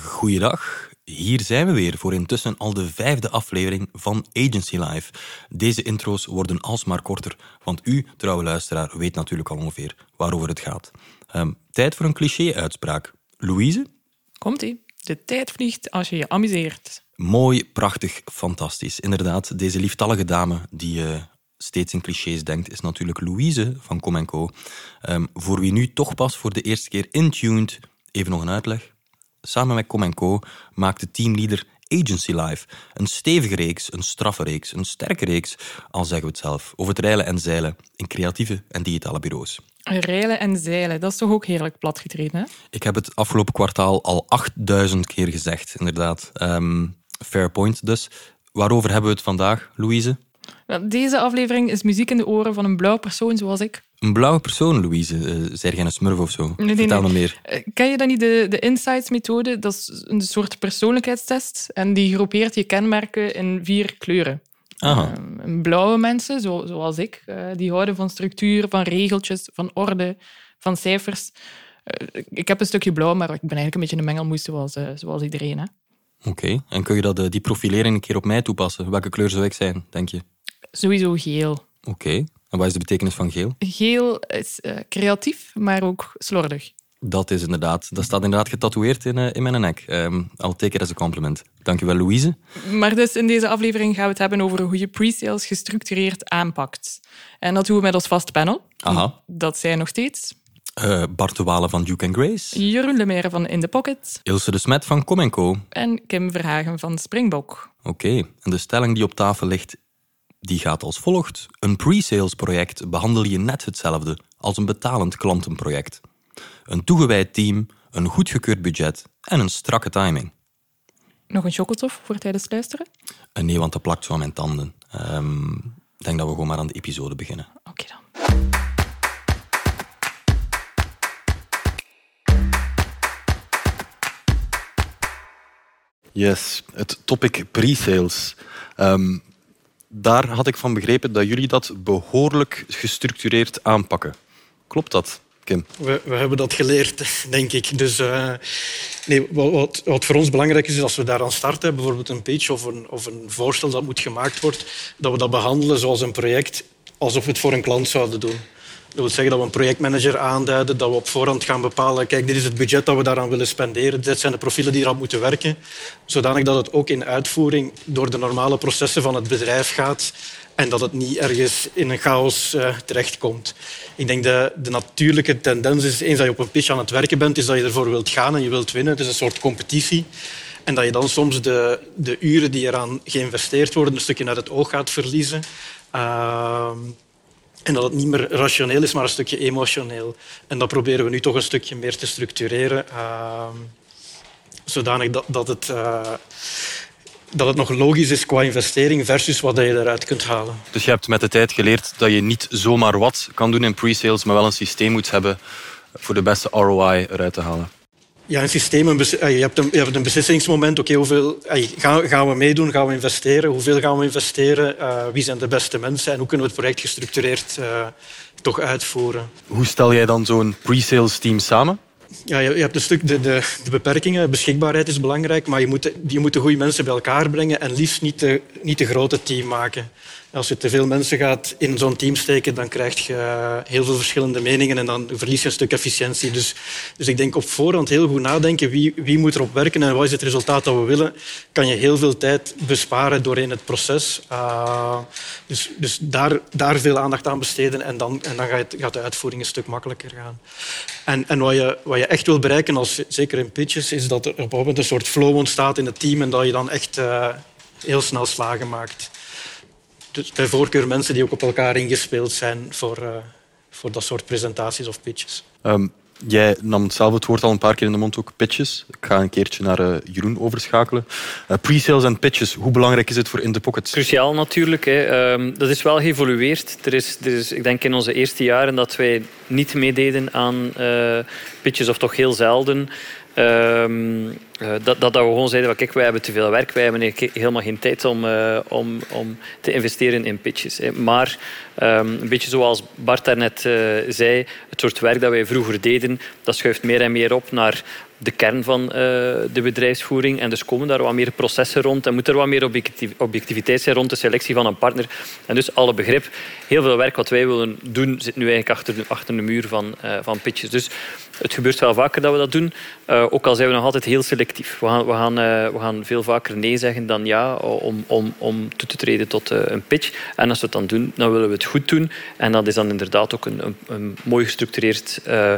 Goeiedag, hier zijn we weer voor intussen al de vijfde aflevering van Agency Live. Deze intro's worden alsmaar korter, want u, trouwe luisteraar, weet natuurlijk al ongeveer waarover het gaat. Ehm, tijd voor een cliché-uitspraak. Louise? Komt-ie. De tijd vliegt als je je amuseert. Mooi, prachtig, fantastisch. Inderdaad, deze lieftallige dame die eh, steeds in clichés denkt, is natuurlijk Louise van Com Co. Ehm, voor wie nu toch pas voor de eerste keer intuned, even nog een uitleg. Samen met Com Co maakte teamleader Agency Live een stevige reeks, een straffe reeks, een sterke reeks, al zeggen we het zelf, over het reilen en zeilen in creatieve en digitale bureaus. Reilen en zeilen, dat is toch ook heerlijk platgetreden, hè? Ik heb het afgelopen kwartaal al 8000 keer gezegd, inderdaad. Ehm, fair point dus. Waarover hebben we het vandaag, Louise? Deze aflevering is muziek in de oren van een blauw persoon zoals ik. Een blauwe persoon, Louise. Uh, zeg jij een smurf of zo? nee, Vertel nee. me meer. Eh, Ken je dan niet de, de Insights-methode? Dat is een soort persoonlijkheidstest en die groepeert je kenmerken in vier kleuren. Aha. Eh, blauwe mensen, zo, zoals ik, eh, die houden van structuur, van regeltjes, van orde, van cijfers. Eh, ik heb een stukje blauw, maar ik ben eigenlijk een beetje een mengelmoes zoals, eh, zoals iedereen. Hè? Oké. En kun je dat, eh, die profilering een keer op mij toepassen? Welke kleur zou ik zijn, denk je? Sowieso geel. Oké. En wat is de betekenis van geel? Geel is eh, creatief, maar ook slordig. Dat is inderdaad, dat staat inderdaad getatoeëerd in, eh, in mijn nek. Um, I'll take it as a compliment. Dankjewel, Louise. Maar dus in deze aflevering gaan we het hebben over hoe je pre-sales gestructureerd aanpakt. En dat doen we met ons vast panel. Aha. Dat zijn nog steeds Eh, Bart de Walen van Duke Grace. Jeroen Lemaire van In The Pocket Ilse de Smet van Com Co. en Kim Verhagen van Springbok. Oké, en de stelling die op tafel ligt, die gaat als volgt. Een pre-sales project behandel je net hetzelfde als een betalend klantenproject. Een toegewijd team, een goedgekeurd budget en een strakke timing. Nog een chocolatof voor tijdens het luisteren? Eh, nee, want dat plakt zo aan mijn tanden. Ehm, Ik denk dat we gewoon maar aan de episode beginnen. Oké dan. Yes, het topic pre-sales. Ehm, daar had ik van begrepen dat jullie dat behoorlijk gestructureerd aanpakken. Klopt dat, Kim? We, we hebben dat geleerd, denk ik. Dus, eh, nee, wat, wat, voor ons belangrijk is, is als we daaraan starten, bijvoorbeeld een pitch of een, of een voorstel dat moet gemaakt worden, dat we dat behandelen zoals een project, alsof we het voor een klant zouden doen. Dat wil zeggen dat we een projectmanager aanduiden, dat we op voorhand gaan bepalen, kijk, dit is het budget dat we daaraan willen spenderen, dit zijn de profielen die eraan moeten werken, zodanig dat het ook in uitvoering door de normale processen van het bedrijf gaat en dat het niet ergens in een chaos uh, terechtkomt. Ik denk dat de natuurlijke tendens is, eens dat je op een pitch aan het werken bent, is dat je ervoor wilt gaan en je wilt winnen. Het is een soort competitie. En dat je dan soms de, de uren die eraan geïnvesteerd worden een stukje uit het oog gaat verliezen. Uh, en dat het niet meer rationeel is, maar een stukje emotioneel. En dat proberen we nu toch een stukje meer te structureren. Uh, zodanig dat, dat het... Uh, dat het nog logisch is qua investering versus wat je eruit kunt halen. Dus je hebt met de tijd geleerd dat je niet zomaar wat kan doen in pre-sales, maar wel een systeem moet hebben voor de beste ROI eruit te halen. Ja, een systeem. Een je, hebt een, je hebt een beslissingsmoment. Oké, hoeveel gaan, gaan we meedoen? Gaan we investeren? Hoeveel gaan we investeren? Uh, wie zijn de beste mensen? En hoe kunnen we het project gestructureerd uh, toch uitvoeren? Hoe stel jij dan zo'n pre-sales team samen? Ja, je, je hebt een stuk de, de, de, beperkingen. Beschikbaarheid is belangrijk, maar je moet, je moet de goede mensen bij elkaar brengen en liefst niet te, niet te grote team maken. Als je te veel mensen gaat in zo'n team steken, dan krijg je heel veel verschillende meningen en dan verlies je een stuk efficiëntie. Dus, dus ik denk op voorhand heel goed nadenken wie, wie moet erop werken en wat is het resultaat dat we willen. Kan je heel veel tijd besparen doorheen het proces. Uh, dus dus daar, daar veel aandacht aan besteden en dan, en dan gaat, gaat de uitvoering een stuk makkelijker gaan. En, en wat, je, wat je echt wil bereiken, als, zeker in pitches, is dat er op een soort flow ontstaat in het team en dat je dan echt uh, heel snel slagen maakt. Dus bij voorkeur mensen die ook op elkaar ingespeeld zijn voor, uh, voor dat soort presentaties of pitches. Um, jij nam zelf het woord al een paar keer in de mond, ook pitches. Ik ga een keertje naar uh, Jeroen overschakelen. Uh, Pre-sales en pitches, hoe belangrijk is het voor In The Pocket? Cruciaal natuurlijk. Hè. Um, dat is wel geëvolueerd. Er is, er is, ik denk in onze eerste jaren dat wij niet meededen aan pitches, of toch heel zelden. Um, uh, dat, dat, we gewoon zeiden kijk, wij hebben te veel werk, wij hebben helemaal geen tijd om, uh, om, om te investeren in pitches. Hè. Maar um, een beetje zoals Bart daarnet uh, zei, het soort werk dat wij vroeger deden, dat schuift meer en meer op naar de kern van de bedrijfsvoering. En dus komen daar wat meer processen rond en moet er wat meer objectiviteit zijn rond de selectie van een partner. En dus alle begrip, heel veel werk wat wij willen doen, zit nu eigenlijk achter de, achter de muur van, van pitches. Dus het gebeurt wel vaker dat we dat doen, ook al zijn we nog altijd heel selectief. We gaan, we gaan, we gaan veel vaker nee zeggen dan ja om, om, om toe te treden tot een pitch. En als we het dan doen, dan willen we het goed doen. En dat is dan inderdaad ook een, een, een mooi gestructureerd uh,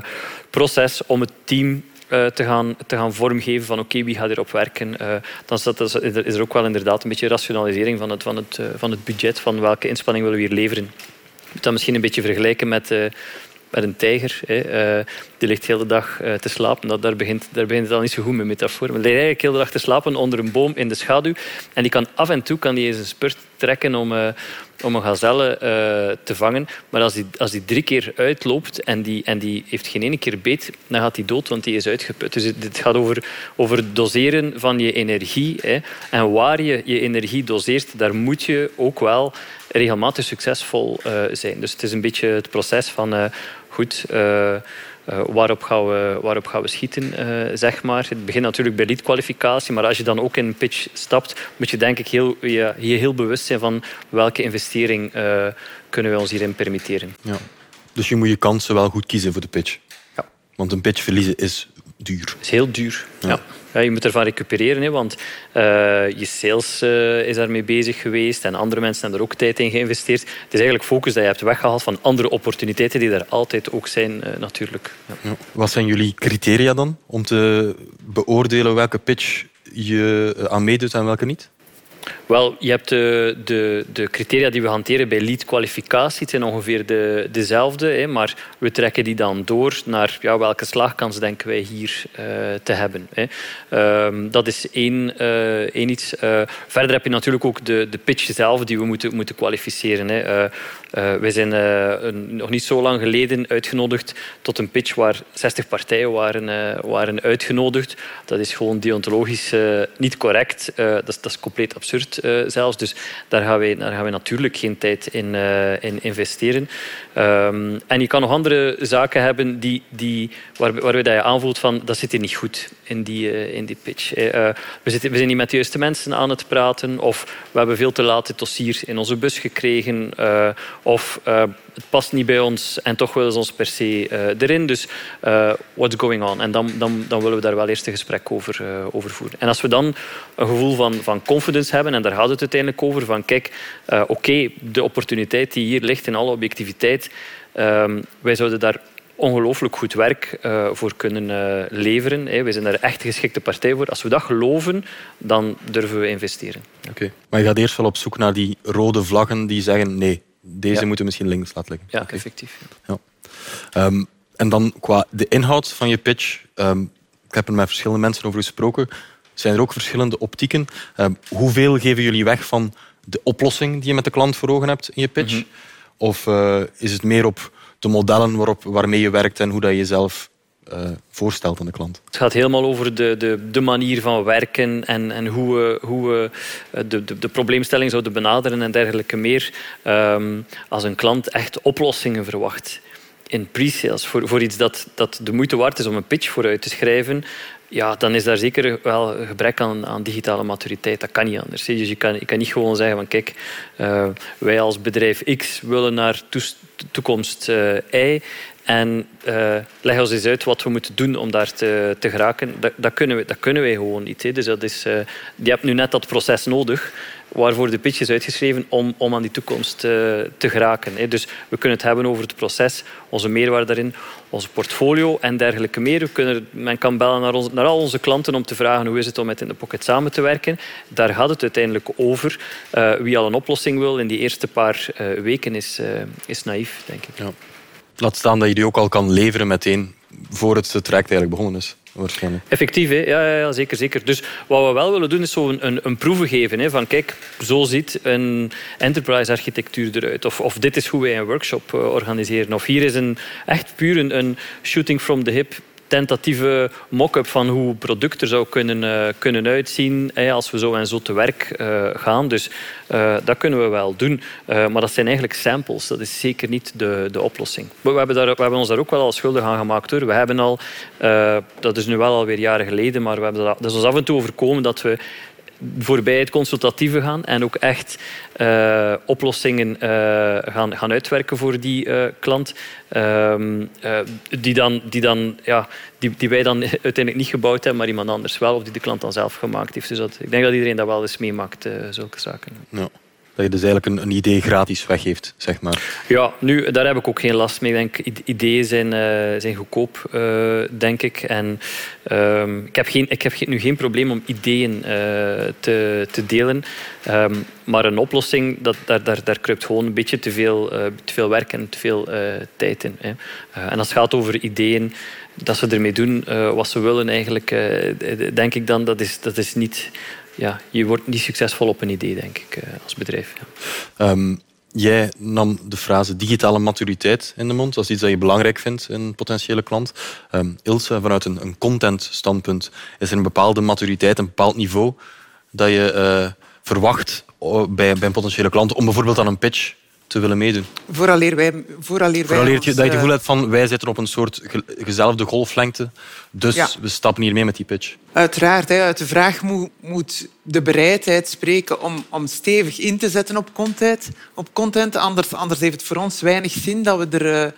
proces om het team uh, te, gaan, te gaan vormgeven van oké, wie gaat erop werken. Uh, dan is, dat, is er ook wel inderdaad een beetje rationalisering van het, van het, van het budget, van welke inspanning willen we hier leveren. Je moet dat misschien een beetje vergelijken met, met een tijger. Hè. Die ligt de hele dag te slapen. Dat, daar, begint, daar begint het al niet zo goed met metafoor. Maar die ligt eigenlijk de hele dag te slapen onder een boom in de schaduw. En die kan af en toe kan die eens een spurt trekken om, uh, om een gazelle te vangen. Maar als die, als die drie keer uitloopt en die, en die heeft geen ene keer beet, dan gaat die dood, want die is uitgeput. Dus het gaat over, over het doseren van je energie. Hè. En waar je je energie doseert, daar moet je ook wel regelmatig succesvol zijn. Dus het is een beetje het proces van goed, uh, waarop, gaan we, waarop gaan we schieten, uh, zeg maar. Het begint natuurlijk bij leadkwalificatie, maar als je dan ook in een pitch stapt, moet je denk ik heel, je, je heel bewust zijn van welke investering kunnen we ons hierin permitteren. Ja. Dus je moet je kansen wel goed kiezen voor de pitch. Ja. Want een pitch verliezen is duur. Het is heel duur, ja. ja. Je moet ervan recupereren, hè, want uh, je sales uh, is daarmee bezig geweest en andere mensen hebben er ook tijd in geïnvesteerd. Het is eigenlijk focus dat je hebt weggehaald van andere opportuniteiten die er altijd ook zijn, uh, natuurlijk. Ja. Wat zijn jullie criteria dan om te beoordelen welke pitch je aan meedoet en welke niet? Wel, je hebt de, de, de criteria die we hanteren bij lead-kwalificatie. Het zijn ongeveer de, dezelfde, hè, maar we trekken die dan door naar ja, welke slagkans denken wij hier uh, te hebben. Hè. Um, dat is één, één iets. Uh, verder heb je natuurlijk ook de, de pitch zelf die we moeten, moeten kwalificeren. Hè. wij zijn nog niet zo lang geleden uitgenodigd tot een pitch waar 60 partijen waren, waren uitgenodigd. Dat is gewoon deontologisch niet correct. dat, dat is compleet absurd. Uh, zelfs. Dus daar gaan, wij, daar gaan wij natuurlijk geen tijd in, uh, in investeren. Um, en je kan nog andere zaken hebben die, die, waar, waarbij dat je aanvoelt van dat zit hier niet goed in die, uh, in die pitch. we, zitten, we zijn niet met de juiste mensen aan het praten of we hebben veel te laat het dossier in onze bus gekregen of het past niet bij ons en toch willen ze ons per se uh, erin. Dus uh, what's going on? En dan, dan, dan willen we daar wel eerst een gesprek over, uh, over voeren. En als we dan een gevoel van, van confidence hebben, en daar gaat het uiteindelijk over, van kijk, oké, de opportuniteit die hier ligt in alle objectiviteit, ehm, wij zouden daar ongelooflijk goed werk voor kunnen leveren. Hey, wij zijn daar echt geschikte partij voor. Als we dat geloven, dan durven we investeren. Oké. Maar je gaat eerst wel op zoek naar die rode vlaggen die zeggen nee, deze ja. moeten misschien links laten liggen. Ja, okay. effectief. Ja. Um, en dan qua de inhoud van je pitch. Um, ik heb er met verschillende mensen over gesproken. Zijn er ook verschillende optieken? Um, hoeveel geven jullie weg van de oplossing die je met de klant voor ogen hebt in je pitch? Mm -hmm. Of uh, is het meer op de modellen waarop, waarmee je werkt en hoe dat je jezelf uh, voorstelt aan de klant? Het gaat helemaal over de, de, de manier van werken en, en hoe we, hoe we de, de, de probleemstelling zouden benaderen en dergelijke meer. Um, als een klant echt oplossingen verwacht in pre-sales voor, voor iets dat, dat de moeite waard is om een pitch vooruit te schrijven, ja, dan is daar zeker wel gebrek aan, aan digitale maturiteit. Dat kan niet anders. Dus je kan, je kan niet gewoon zeggen van kijk, uh, wij als bedrijf X willen naar toekomst uh, Y en uh, leg ons eens uit wat we moeten doen om daar te, te geraken. Dat, dat, kunnen we, dat kunnen wij gewoon niet. Hè. Dus dat is, uh, je hebt nu net dat proces nodig waarvoor de pitch is uitgeschreven om, om aan die toekomst uh, te geraken. Hè. Dus we kunnen het hebben over het proces, onze meerwaarde daarin, onze portfolio en dergelijke meer. We kunnen, men kan bellen naar, ons, naar al onze klanten om te vragen hoe is het om met In de Pocket samen te werken. Daar gaat het uiteindelijk over. wie al een oplossing wil in die eerste paar weken is, is naïef, denk ik. Ja. Laat staan dat je die ook al kan leveren meteen voor het traject eigenlijk begonnen is. Effectief, hè? Ja, ja, ja, zeker, zeker. Dus wat we wel willen doen, is zo een, een, een proeven geven. Hè, van kijk, zo ziet een enterprise-architectuur eruit. Of, of dit is hoe wij een workshop uh, organiseren. Of hier is een, echt puur een shooting from the hip tentatieve mock-up van hoe het product er zou kunnen, kunnen uitzien als we zo en zo te werk gaan. Dus dat kunnen we wel doen. maar dat zijn eigenlijk samples. Dat is zeker niet de, de oplossing. We hebben, daar, we hebben ons daar ook wel al schuldig aan gemaakt. Hoor. We hebben al, dat is nu wel alweer jaren geleden, maar we hebben dat, dat is ons af en toe overkomen dat we voorbij het consultatieve gaan en ook echt uh, oplossingen uh, gaan, gaan uitwerken voor die uh, klant. Ehm, die, dan, die, dan, ja, die, die wij dan uiteindelijk niet gebouwd hebben, maar iemand anders wel, of die de klant dan zelf gemaakt heeft. Dus dat, ik denk dat iedereen dat wel eens meemaakt, zulke zaken. Ja. Dat je dus eigenlijk een, een, idee gratis weggeeft, zeg maar. Ja, nu, daar heb ik ook geen last mee. Ik denk, ideeën zijn, uh, zijn goedkoop, uh, denk ik. En uh, ik heb, geen, ik heb nu geen probleem om ideeën uh, te, te delen. Um, maar een oplossing, dat, daar, daar, daar kruipt gewoon een beetje te veel, te veel werk en te veel tijd in. Hè. en als het gaat over ideeën, dat ze ermee doen wat ze willen eigenlijk, denk ik dan, dat is, dat is niet ja, je wordt niet succesvol op een idee, denk ik, eh, als bedrijf. Ja. Um, jij nam de frase digitale maturiteit in de mond. Dat is iets dat je belangrijk vindt in een potentiële klant. Um, Ilse, vanuit een, een content-standpunt, is er een bepaalde maturiteit, een bepaald niveau dat je uh, verwacht oh, bij, bij een potentiële klant om bijvoorbeeld aan een pitch te willen meedoen. Vooraleer wij... Vooraleer wij je, dat je het gevoel hebt van wij zitten op een soort gezelfde golflengte, dus we stappen hier mee met die pitch. Uiteraard. Hè, uit de vraag moet, moet de bereidheid spreken om, om stevig in te zetten op content. Op content. Anders, anders heeft het voor ons weinig zin dat we, er, uh,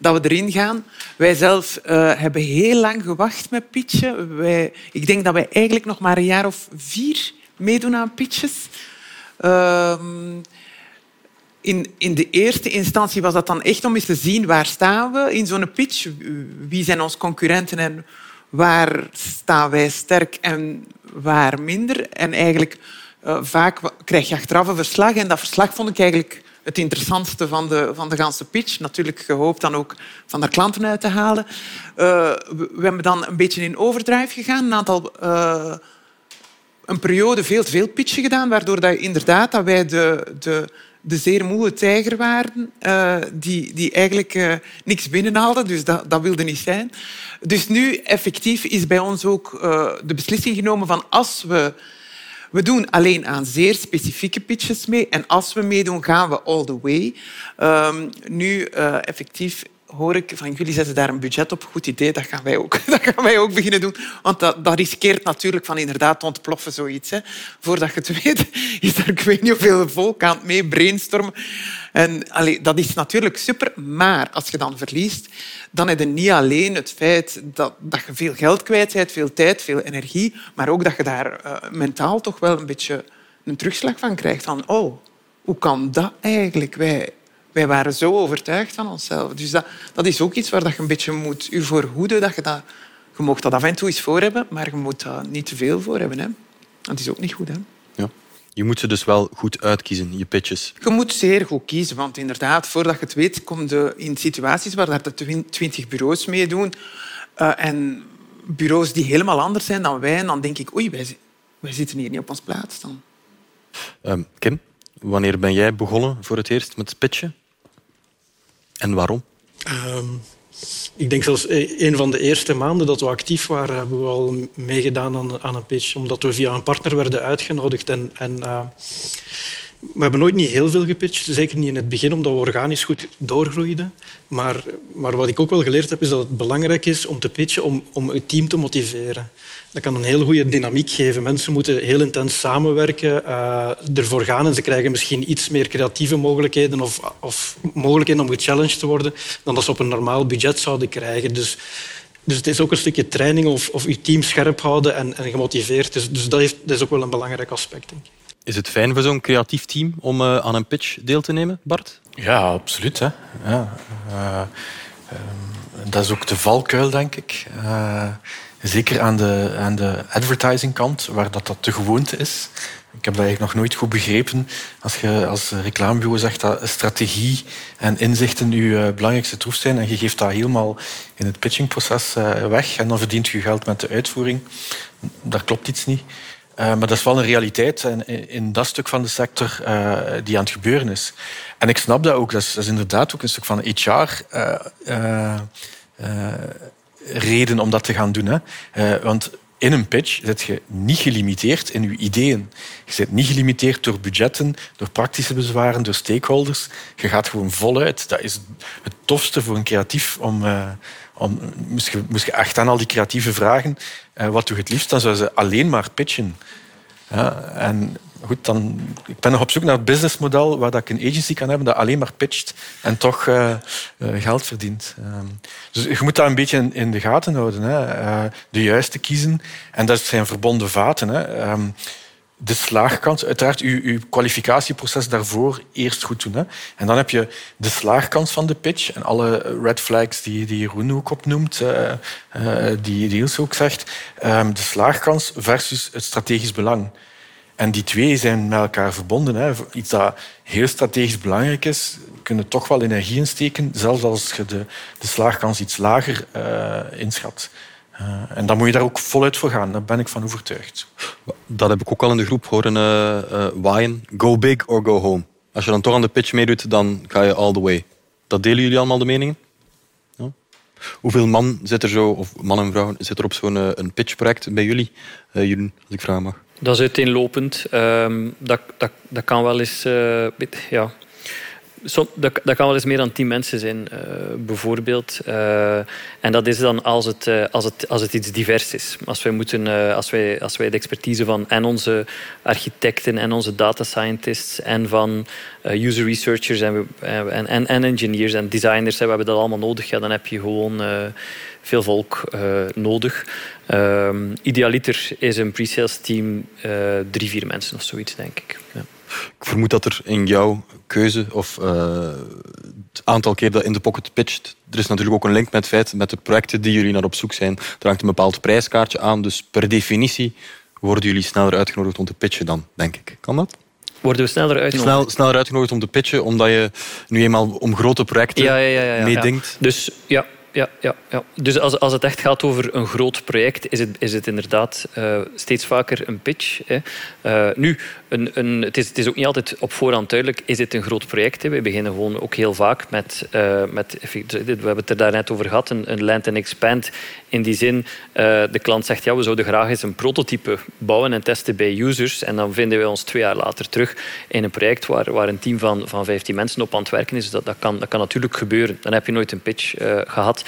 dat we erin gaan. Wij zelf uh, hebben heel lang gewacht met pitchen. Wij, ik denk dat wij eigenlijk nog maar een jaar of vier meedoen aan pitches. Uh, in, in de eerste instantie was dat dan echt om eens te zien waar staan we in zo'n pitch. Wie zijn onze concurrenten en waar staan wij sterk en waar minder. En eigenlijk uh, vaak krijg je achteraf een verslag. En dat verslag vond ik eigenlijk het interessantste van de, van de ganse pitch. Natuurlijk gehoopt dan ook van de klanten uit te halen. Uh, we, hebben dan een beetje in overdrive gegaan. Een aantal... Uh, een periode veel veel pitchen gedaan, waardoor dat inderdaad dat wij de, de de zeer moe tijger waren, uh, die, die eigenlijk uh, niks binnenhaalden. Dus dat, dat wilde niet zijn. Dus nu effectief is bij ons ook uh, de beslissing genomen van als we... We doen alleen aan zeer specifieke pitches mee. En als we meedoen, gaan we all the way. Um, nu effectief hoor ik van jullie zetten daar een budget op. Goed idee, dat gaan wij ook, dat gaan wij ook beginnen doen. Want dat, dat riskeert natuurlijk van inderdaad te ontploffen, zoiets. Hè. Voordat je het weet, is er ik weet niet hoeveel volk aan het mee brainstormen. En dat is natuurlijk super. Maar als je dan verliest, dan is het niet alleen het feit dat, dat je veel geld kwijt bent, veel tijd, veel energie, maar ook dat je daar uh, mentaal toch wel een beetje een terugslag van krijgt. Van, oh, hoe kan dat eigenlijk? Wij, wij waren zo overtuigd van onszelf. Dus dat, dat is ook iets waar je een beetje moet je voor hoeden. Dat je, dat, je mag dat af en toe eens voor hebben, maar je moet daar niet te veel voor hebben. Hè. Dat is ook niet goed. Hè. Ja. Je moet ze dus wel goed uitkiezen, je pitches. Je moet zeer goed kiezen, want inderdaad, voordat je het weet, kom je in situaties waar er twintig bureaus meedoen. Uh, en bureaus die helemaal anders zijn dan wij. En dan denk ik, oei, wij, wij zitten hier niet op ons plaats. Dan. Um, Kim, wanneer ben jij begonnen voor het eerst met pitchen? En waarom? Um, ik denk zelfs eh, een van de eerste maanden dat we actief waren, hebben we al meegedaan aan, een pitch, omdat we via een partner werden uitgenodigd. En, en uh, we hebben nooit niet heel veel gepitcht, zeker niet in het begin, omdat we organisch goed doorgroeiden. Maar, maar wat ik ook wel geleerd heb, is dat het belangrijk is om te pitchen om, om het team te motiveren. Dat kan een heel goede dynamiek geven. Mensen moeten heel intens samenwerken, uh, ervoor gaan en ze krijgen misschien iets meer creatieve mogelijkheden of, of mogelijkheden om gechallenged te worden dan dat ze op een normaal budget zouden krijgen. Dus, dus het is ook een stukje training of, of je team scherp houden en, en gemotiveerd. Dus, dus dat, heeft, dat is ook wel een belangrijk aspect, denk ik. Is het fijn voor zo'n creatief team om uh, aan een pitch deel te nemen, Bart? Ja, absoluut. Hè. Ja, uh, dat is ook de valkuil, denk ik. Uh, zeker aan de, aan de advertising kant, waar dat, dat de gewoonte is. Ik heb dat eigenlijk nog nooit goed begrepen. Als je als reclamebureau zegt dat strategie en inzichten je belangrijkste troef zijn en je geeft dat helemaal in het pitchingproces weg en dan verdient je geld met de uitvoering, daar klopt iets niet. Uh, maar dat is wel een realiteit in, in dat stuk van de sector uh, die aan het gebeuren is. En ik snap dat ook. Dat is, dat is inderdaad ook een stuk van HR. Uh, reden om dat te gaan doen. Hè. Want in een pitch zit je niet gelimiteerd in je ideeën. Je zit niet gelimiteerd door budgetten, door praktische bezwaren, door stakeholders. Je gaat gewoon voluit. Dat is het tofste voor een creatief om... Uh, om moest, je, moest je echt aan al die creatieve vragen, uh, wat doe je het liefst? Dan zou ze alleen maar pitchen. Ja, en goed, dan, ik ben nog op zoek naar het businessmodel waar dat ik een agency kan hebben dat alleen maar pitcht en toch uh, uh, geld verdient. Uh, dus je moet dat een beetje in, in de gaten houden. Hè. Eh, de juiste kiezen. En dat zijn verbonden vaten. Hè. Ehm, de slaagkans, uiteraard uw, uw kwalificatieproces daarvoor eerst goed doen. Hè. En dan heb je de slaagkans van de pitch en alle red flags die, die Jeroen ook opnoemt, uh, uh, die Niels ook zegt. Um, de slaagkans versus het strategisch belang. En die twee zijn met elkaar verbonden. Hè. Iets dat heel strategisch belangrijk is, kunnen toch wel energie insteken, zelfs als je de, de slaagkans iets lager uh, inschat. Uh, en dan moet je daar ook voluit voor gaan. Daar ben ik van overtuigd. Dat heb ik ook al in de groep horen uh, uh, waaien. Go big or go home. Als je dan toch aan de pitch meedoet, dan ga je all the way. Dat delen jullie allemaal de meningen? Ja? Hoeveel man zit er zo, of man en vrouw, zit er op zo'n een pitchproject bij jullie? jullie, als ik vragen mag. Dat is uiteenlopend. Um, dat, dat, dat kan wel eens... Uh, ja, Dat, dat, kan wel eens meer dan tien mensen zijn, uh, bijvoorbeeld. Uh, en dat is dan als het, uh, als het, als het iets divers is. Als wij, moeten, als, wij, als wij de expertise van en onze architecten en onze data scientists en van user researchers en, en, en, en, engineers en designers, we hebben dat allemaal nodig, ja, dan heb je gewoon veel volk nodig. Um, idealiter is een pre-sales team drie, vier mensen of zoiets, denk ik. Ja. Ik vermoed dat er in jouw keuze of uh, het aantal keer dat in de pocket pitcht, er is natuurlijk ook een link met het feit, met de projecten die jullie naar op zoek zijn, er hangt een bepaald prijskaartje aan, dus per definitie worden jullie sneller uitgenodigd om te pitchen dan, denk ik. Kan dat? Worden we sneller uitgenodigd? Snel, sneller uitgenodigd om te pitchen, omdat je nu eenmaal om grote projecten ja, ja, ja, meedenkt? Dus ja, ja, ja, ja. Dus als, als het echt gaat over een groot project, is het, is het inderdaad uh, steeds vaker een pitch. Hè. Uh, nu, het, is, het is ook niet altijd op voorhand duidelijk, is dit een groot project? Hè. We beginnen gewoon ook heel vaak met, uh, met we hebben het er daarnet over gehad, een, land and expand. In die zin, de klant zegt, ja, we zouden graag eens een prototype bouwen en testen bij users. En dan vinden we ons twee jaar later terug in een project waar, waar een team van, van 15 mensen op aan het werken is. Dus dat, dat, kan, dat kan natuurlijk gebeuren. Dan heb je nooit een pitch gehad.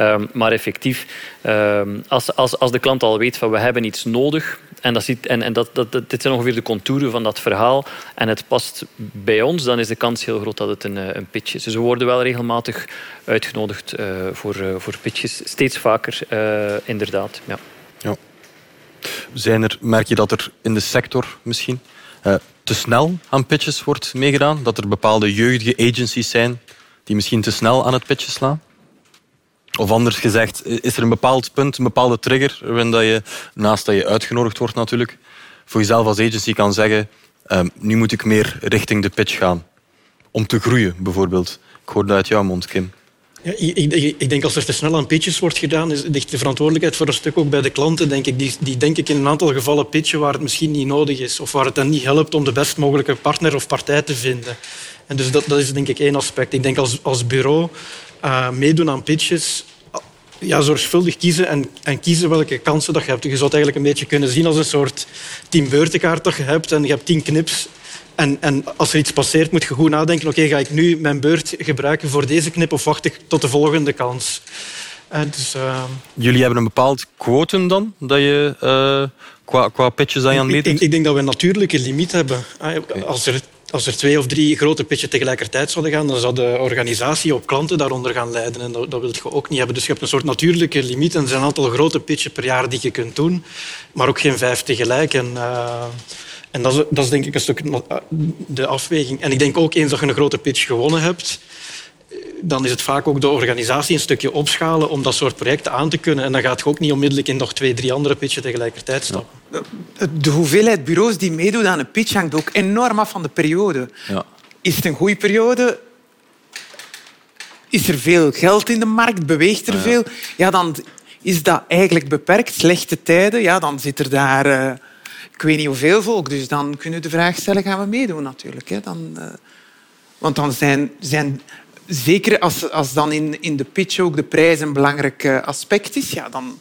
Um, maar effectief, um, als, als, als de klant al weet van we hebben iets nodig en, dat, ziet, en, en dat, dat, dat, dit zijn ongeveer de contouren van dat verhaal en het past bij ons, dan is de kans heel groot dat het een, een pitch is. Dus we worden wel regelmatig uitgenodigd uh, voor, uh, voor pitches. Steeds vaker, inderdaad. Ja. ja. Zijn er, merk je dat er in de sector misschien te snel aan pitches wordt meegedaan? Dat er bepaalde jeugdige agencies zijn die misschien te snel aan het pitchen slaan? Of anders gezegd, is er een bepaald punt, een bepaalde trigger, waarin dat je, naast dat je uitgenodigd wordt natuurlijk, voor jezelf als agency kan zeggen, um, nu moet ik meer richting de pitch gaan. Om te groeien, bijvoorbeeld. Ik hoor dat uit jouw mond, Kim. Ja, ik, ik, denk als er te snel aan pitches wordt gedaan, is, ligt de verantwoordelijkheid voor een stuk ook bij de klanten. Denk ik. Die, die denk ik in een aantal gevallen pitchen waar het misschien niet nodig is. Of waar het dan niet helpt om de best mogelijke partner of partij te vinden. En dus dat, dat is denk ik één aspect. Ik denk als, als bureau uh, meedoen aan pitches, ja, zorgvuldig kiezen en, en kiezen welke kansen dat je hebt. Je zou het eigenlijk een beetje kunnen zien als een soort teambeurtenkaart dat je hebt en je hebt tien knips. En, en als er iets passeert, moet je goed nadenken. Oké, ga ik nu mijn beurt gebruiken voor deze knip of wacht ik tot de volgende kans? Uh, dus, uh... Jullie hebben een bepaald quotum dan, dat je uh, qua, qua pitches aan je aan ik, ik, ik, denk dat we een natuurlijke limiet hebben. Als er als er twee of drie grote pitchen tegelijkertijd zouden gaan, dan zou de organisatie op klanten daaronder gaan lijden. En dat, wil je ook niet hebben. Dus je hebt een soort natuurlijke limiet. En er zijn een aantal grote pitchen per jaar die je kunt doen, maar ook geen vijf tegelijk. En, uh, en dat, is, dat is denk ik een stuk de afweging. En ik denk ook eens dat je een grote pitch gewonnen hebt, dan is het vaak ook de organisatie een stukje opschalen om dat soort projecten aan te kunnen. En dan gaat je ook niet onmiddellijk in nog twee, drie andere pitchen tegelijkertijd stappen. De hoeveelheid bureaus die meedoen aan een pitch hangt ook enorm af van de periode. Ja. Is het een goede periode? Is er veel geld in de markt? Beweegt er veel? Ja, dan is dat eigenlijk beperkt. Slechte tijden, ja, dan zit er daar... Uh, ik weet niet hoeveel volk. Dus dan kunnen we de vraag stellen, gaan we meedoen natuurlijk. Hè? Dan, uh, want dan zijn, zijn zeker als, als dan in, in de pitch ook de prijs een belangrijk eh, aspect is, ja, dan,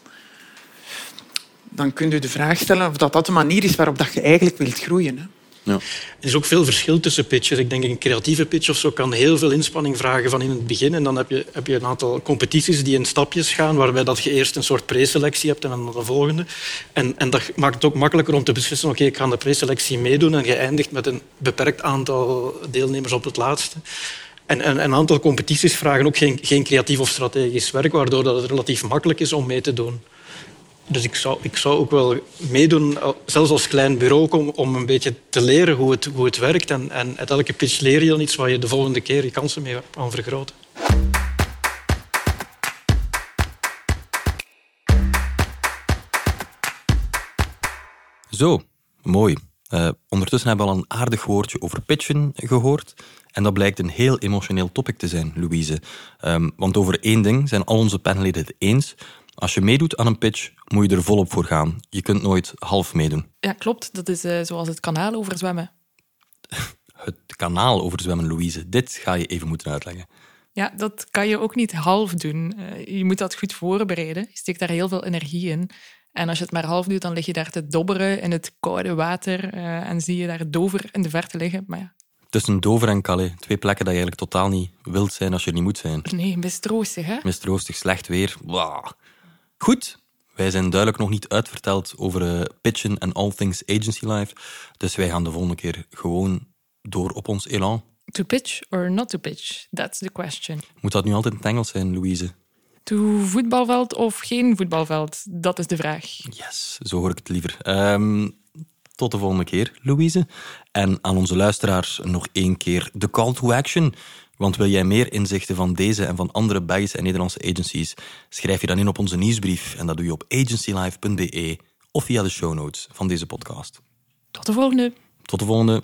dan kun je de vraag stellen of dat, dat de manier is waarop dat je eigenlijk wilt groeien. Hè. Ja. Er is ook veel verschil tussen pitches. Ik denk een creatieve pitch of zo kan heel veel inspanning vragen van in het begin. En dan heb je, heb je een aantal competities die in stapjes gaan, waarbij dat je eerst een soort preselectie hebt en dan de volgende. En, en dat maakt het ook makkelijker om te beslissen, oké, ik ga aan de preselectie meedoen en je eindigt met een beperkt aantal deelnemers op het laatste. En, en een aantal competities vragen ook geen, geen creatief of strategisch werk, waardoor dat het relatief makkelijk is om mee te doen. Dus ik zou, ik zou ook wel meedoen, zelfs als klein bureau, om, om een beetje te leren hoe het, hoe het werkt. En, en uit elke pitch leer je dan iets waar je de volgende keer je kansen mee kan vergroten. Zo, mooi. Uh, ondertussen hebben we al een aardig woordje over pitchen gehoord. En dat blijkt een heel emotioneel topic te zijn, Louise. Um, want over één ding zijn al onze panelleden het eens. Als je meedoet aan een pitch, moet je er volop voor gaan. Je kunt nooit half meedoen. Ja, klopt. Dat is uh, zoals het kanaal overzwemmen. het kanaal overzwemmen, Louise. Dit ga je even moeten uitleggen. Ja, dat kan je ook niet half doen. Uh, je moet dat goed voorbereiden. Je steekt daar heel veel energie in. En als je het maar half doet, dan lig je daar te dobberen in het koude water uh, en zie je daar Dover in de verte liggen. Maar ja. Tussen Dover en Calais, twee plekken dat je eigenlijk totaal niet wilt zijn als je er niet moet zijn. Nee, mistroostig, hè? Mistroostig, slecht weer. Wow. Goed, wij zijn duidelijk nog niet uitverteld over uh, pitchen en all things agency life. Dus wij gaan de volgende keer gewoon door op ons elan. To pitch or not to pitch? That's the question. Moet dat nu altijd in het Engels zijn, Louise? Voetbalveld of geen voetbalveld? Dat is de vraag. Yes, zo hoor ik het liever. Um, tot de volgende keer, Louise. En aan onze luisteraars nog één keer de call to action. Want wil jij meer inzichten van deze en van andere Belgische en Nederlandse agencies, schrijf je dan in op onze nieuwsbrief en dat doe je op agencylife.be of via de show notes van deze podcast. Tot de volgende. Tot de volgende.